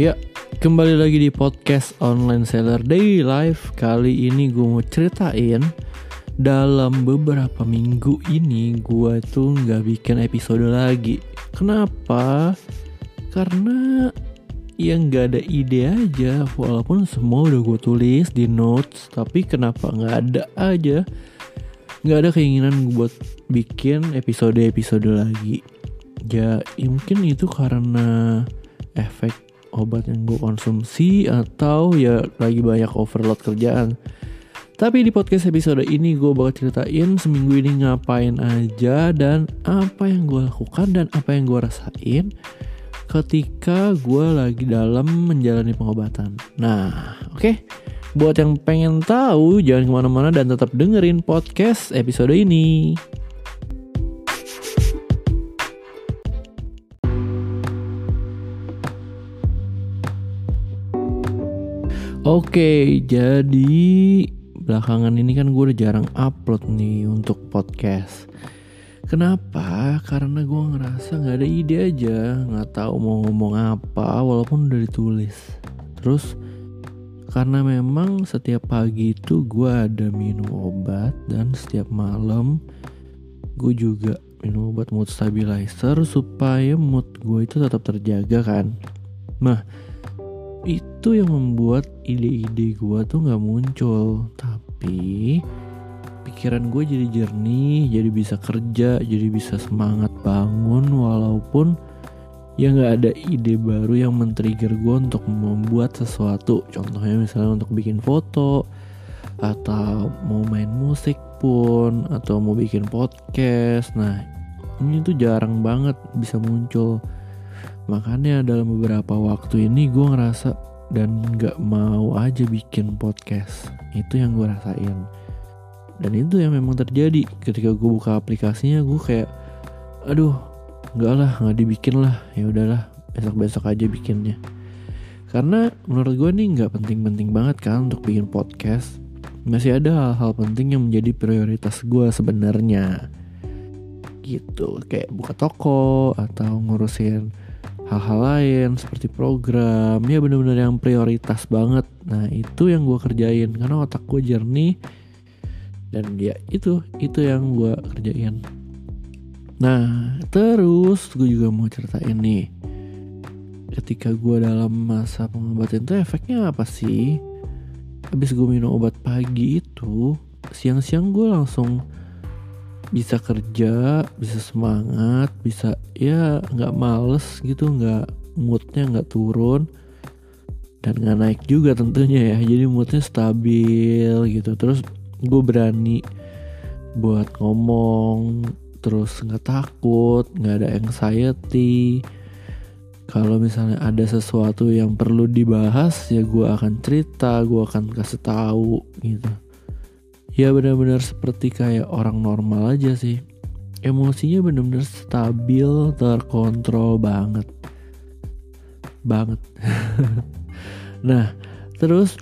Ya, kembali lagi di podcast Online Seller Daily Life. Kali ini gue mau ceritain dalam beberapa minggu ini gue tuh nggak bikin episode lagi. Kenapa? Karena yang nggak ada ide aja. Walaupun semua udah gue tulis di notes, tapi kenapa nggak ada aja? Nggak ada keinginan buat bikin episode-episode lagi. Ya, ya mungkin itu karena efek obat yang gue konsumsi atau ya lagi banyak overload kerjaan. Tapi di podcast episode ini gue bakal ceritain seminggu ini ngapain aja dan apa yang gue lakukan dan apa yang gue rasain ketika gue lagi dalam menjalani pengobatan. Nah, oke. Okay. Buat yang pengen tahu, jangan ke mana-mana dan tetap dengerin podcast episode ini. Oke, jadi belakangan ini kan gue udah jarang upload nih untuk podcast. Kenapa? Karena gue ngerasa nggak ada ide aja, nggak tahu mau ngomong apa, walaupun udah ditulis. Terus karena memang setiap pagi itu gue ada minum obat dan setiap malam gue juga minum obat mood stabilizer supaya mood gue itu tetap terjaga kan. Nah, itu yang membuat ide-ide gue tuh nggak muncul. Tapi pikiran gue jadi jernih jadi bisa kerja jadi bisa semangat bangun walaupun ya nggak ada ide baru yang men-trigger gue untuk membuat sesuatu. Contohnya misalnya untuk bikin foto atau mau main musik pun atau mau bikin podcast. Nah ini tuh jarang banget bisa muncul. Makanya dalam beberapa waktu ini gue ngerasa dan gak mau aja bikin podcast. Itu yang gue rasain. Dan itu yang memang terjadi ketika gue buka aplikasinya gue kayak, aduh, nggak lah, nggak dibikin lah. Ya udahlah, besok-besok aja bikinnya. Karena menurut gue nih nggak penting-penting banget kan untuk bikin podcast. Masih ada hal-hal penting yang menjadi prioritas gue sebenarnya. Gitu, kayak buka toko atau ngurusin hal-hal lain seperti program ya bener-bener yang prioritas banget. Nah itu yang gue kerjain karena otak gue jernih dan ya itu itu yang gue kerjain. Nah terus gue juga mau ceritain nih ketika gue dalam masa pengobatan itu efeknya apa sih? Habis gue minum obat pagi itu siang-siang gue langsung bisa kerja bisa semangat bisa ya nggak males gitu nggak moodnya nggak turun dan nggak naik juga tentunya ya. Jadi moodnya stabil gitu. Terus gue berani buat ngomong terus nggak takut nggak ada anxiety. Kalau misalnya ada sesuatu yang perlu dibahas ya gue akan cerita gue akan kasih tahu gitu ya benar-benar seperti kayak orang normal aja sih. Emosinya benar-benar stabil terkontrol banget. Banget. Nah terus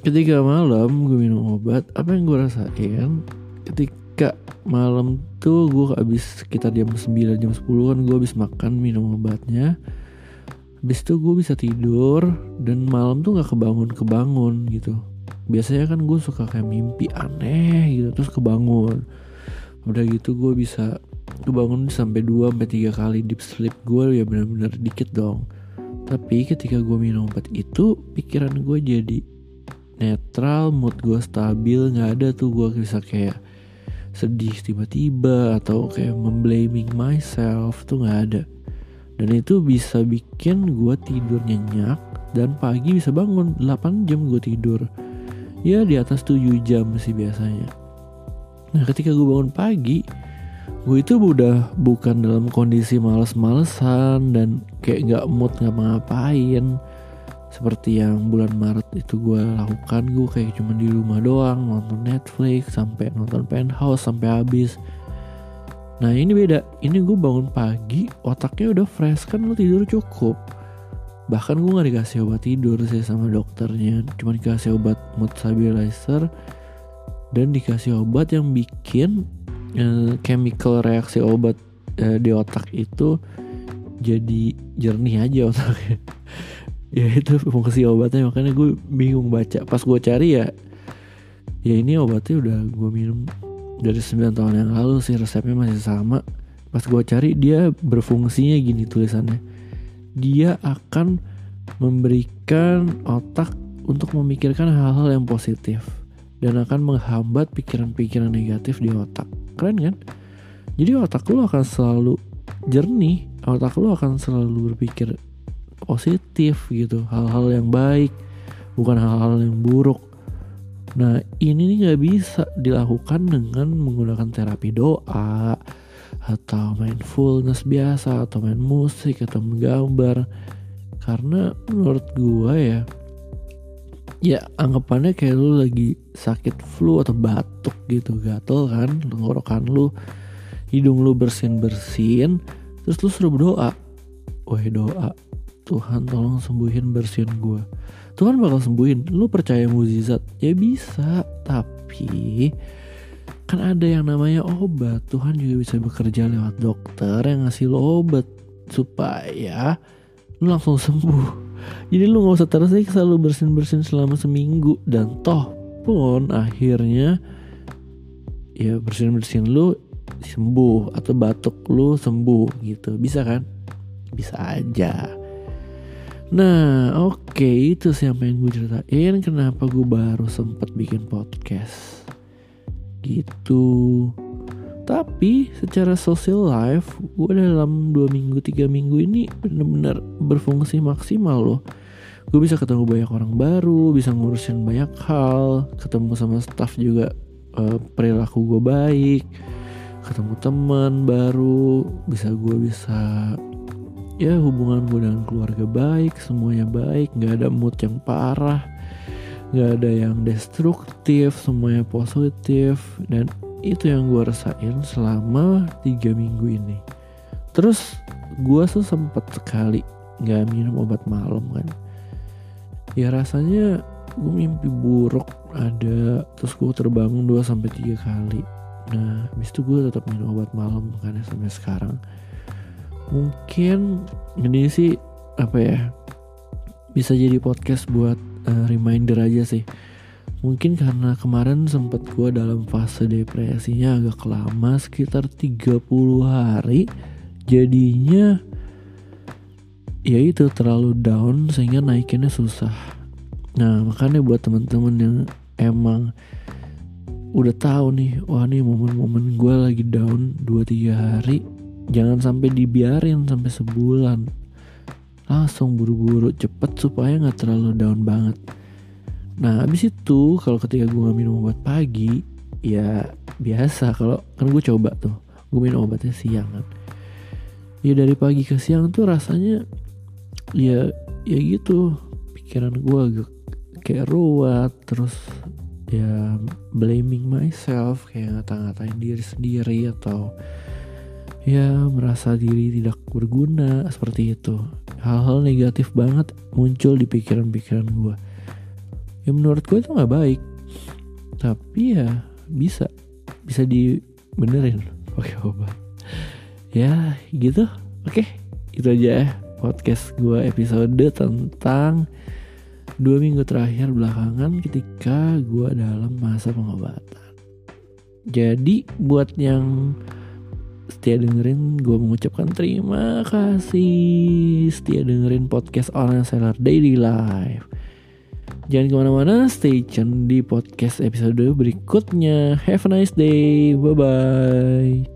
ketika malam gue minum obat apa yang gue rasain? Ketika malam tuh gue habis sekitar jam 9 jam 10 kan gue habis makan minum obatnya. Habis itu gue bisa tidur dan malam tuh nggak kebangun kebangun gitu biasanya kan gue suka kayak mimpi aneh gitu terus kebangun. Udah gitu gue bisa kebangun sampai 2 sampai tiga kali deep sleep gue ya benar-benar dikit dong. Tapi ketika gue minum obat itu pikiran gue jadi netral mood gue stabil nggak ada tuh gue bisa kayak sedih tiba-tiba atau kayak memblaming myself tuh nggak ada. Dan itu bisa bikin gue tidur nyenyak dan pagi bisa bangun 8 jam gue tidur ya di atas 7 jam sih biasanya. Nah ketika gue bangun pagi gue itu udah bukan dalam kondisi males-malesan dan kayak nggak mood nggak ngapain. Seperti yang bulan Maret itu gue lakukan gue kayak cuma di rumah doang nonton Netflix sampai nonton Penthouse sampai habis. Nah ini beda. Ini gue bangun pagi otaknya udah fresh kan lo tidur cukup bahkan gue gak dikasih obat tidur sih sama dokternya. Cuma dikasih obat mood stabilizer dan dikasih obat yang bikin uh, chemical reaksi obat uh, di otak itu jadi jernih aja otaknya. Ya itu fungsi obatnya. Makanya gue bingung baca. Pas gue cari ya ya ini obatnya udah gue minum dari 9 tahun yang lalu sih resepnya masih sama. Pas gue cari dia berfungsinya gini tulisannya dia akan memberikan otak untuk memikirkan hal-hal yang positif dan akan menghambat pikiran-pikiran negatif di otak. Keren kan? Jadi otak lu akan selalu jernih otak lu akan selalu berpikir positif gitu hal-hal yang baik bukan hal-hal yang buruk. Nah ini nih nggak bisa dilakukan dengan menggunakan terapi doa atau mindfulness biasa atau main musik atau menggambar karena menurut gua ya ya anggapannya kayak lu lagi sakit flu atau batuk gitu gatel kan tenggorokan lu hidung lu bersin bersin terus lu suruh berdoa. Wah doa. Tuhan tolong sembuhin bersihin gue Tuhan bakal sembuhin. Lu percaya mukjizat ya bisa tapi kan ada yang namanya obat. Tuhan juga bisa bekerja lewat dokter yang ngasih lo obat supaya lu langsung sembuh. Jadi lu nggak usah tersiksa lu bersin bersin selama seminggu. Dan toh pun akhirnya ya bersin bersin lu sembuh atau batuk lu sembuh gitu. Bisa kan? Bisa aja. Nah oke okay, itu sih yang pengen gue ceritain. Kenapa gue baru sempet bikin podcast gitu. Tapi secara social life gue dalam dua minggu tiga minggu ini bener-bener berfungsi maksimal loh. Gue bisa ketemu banyak orang baru bisa ngurusin banyak hal ketemu sama staff juga uh, perilaku gue baik ketemu teman baru bisa gue bisa ya hubungan gue dengan keluarga baik semuanya baik nggak ada mood yang parah nggak ada yang destruktif semuanya positif dan itu yang gue rasain selama tiga minggu ini. Terus gue tuh sempet sekali nggak minum obat malam kan. Ya rasanya gue mimpi buruk ada terus gue terbangun 2 sampai tiga kali. Nah habis itu gue tetap minum obat malam karena sampai sekarang. Mungkin ini sih apa ya bisa jadi podcast buat uh, reminder aja sih. Mungkin karena kemarin sempet gue dalam fase depresinya agak lama sekitar 30 hari jadinya ya itu terlalu down sehingga naikinnya susah. Nah makanya buat teman-teman yang emang udah tahu nih wah nih momen-momen gue lagi down 2-3 hari jangan sampai dibiarin sampai sebulan langsung buru-buru cepet supaya nggak terlalu down banget. Nah abis itu kalau ketika gue minum obat pagi ya biasa. Kalau kan gue coba tuh gue minum obatnya siang kan. Ya dari pagi ke siang tuh rasanya ya ya gitu. Pikiran gue agak kayak ruwet terus ya blaming myself kayak ngata-ngatain diri sendiri atau ya merasa diri tidak berguna seperti itu. Hal-hal negatif banget muncul di pikiran-pikiran gue ya menurut gue itu nggak baik. Tapi ya bisa. Bisa dibenerin pakai obat. Ya gitu. Oke itu aja ya podcast gue episode tentang dua minggu terakhir belakangan ketika gue dalam masa pengobatan. Jadi buat yang setia dengerin gue mengucapkan terima kasih. Setia dengerin podcast orang seller daily life. Jangan ke mana-mana stay tune di podcast episode berikutnya. Have a nice day. Bye bye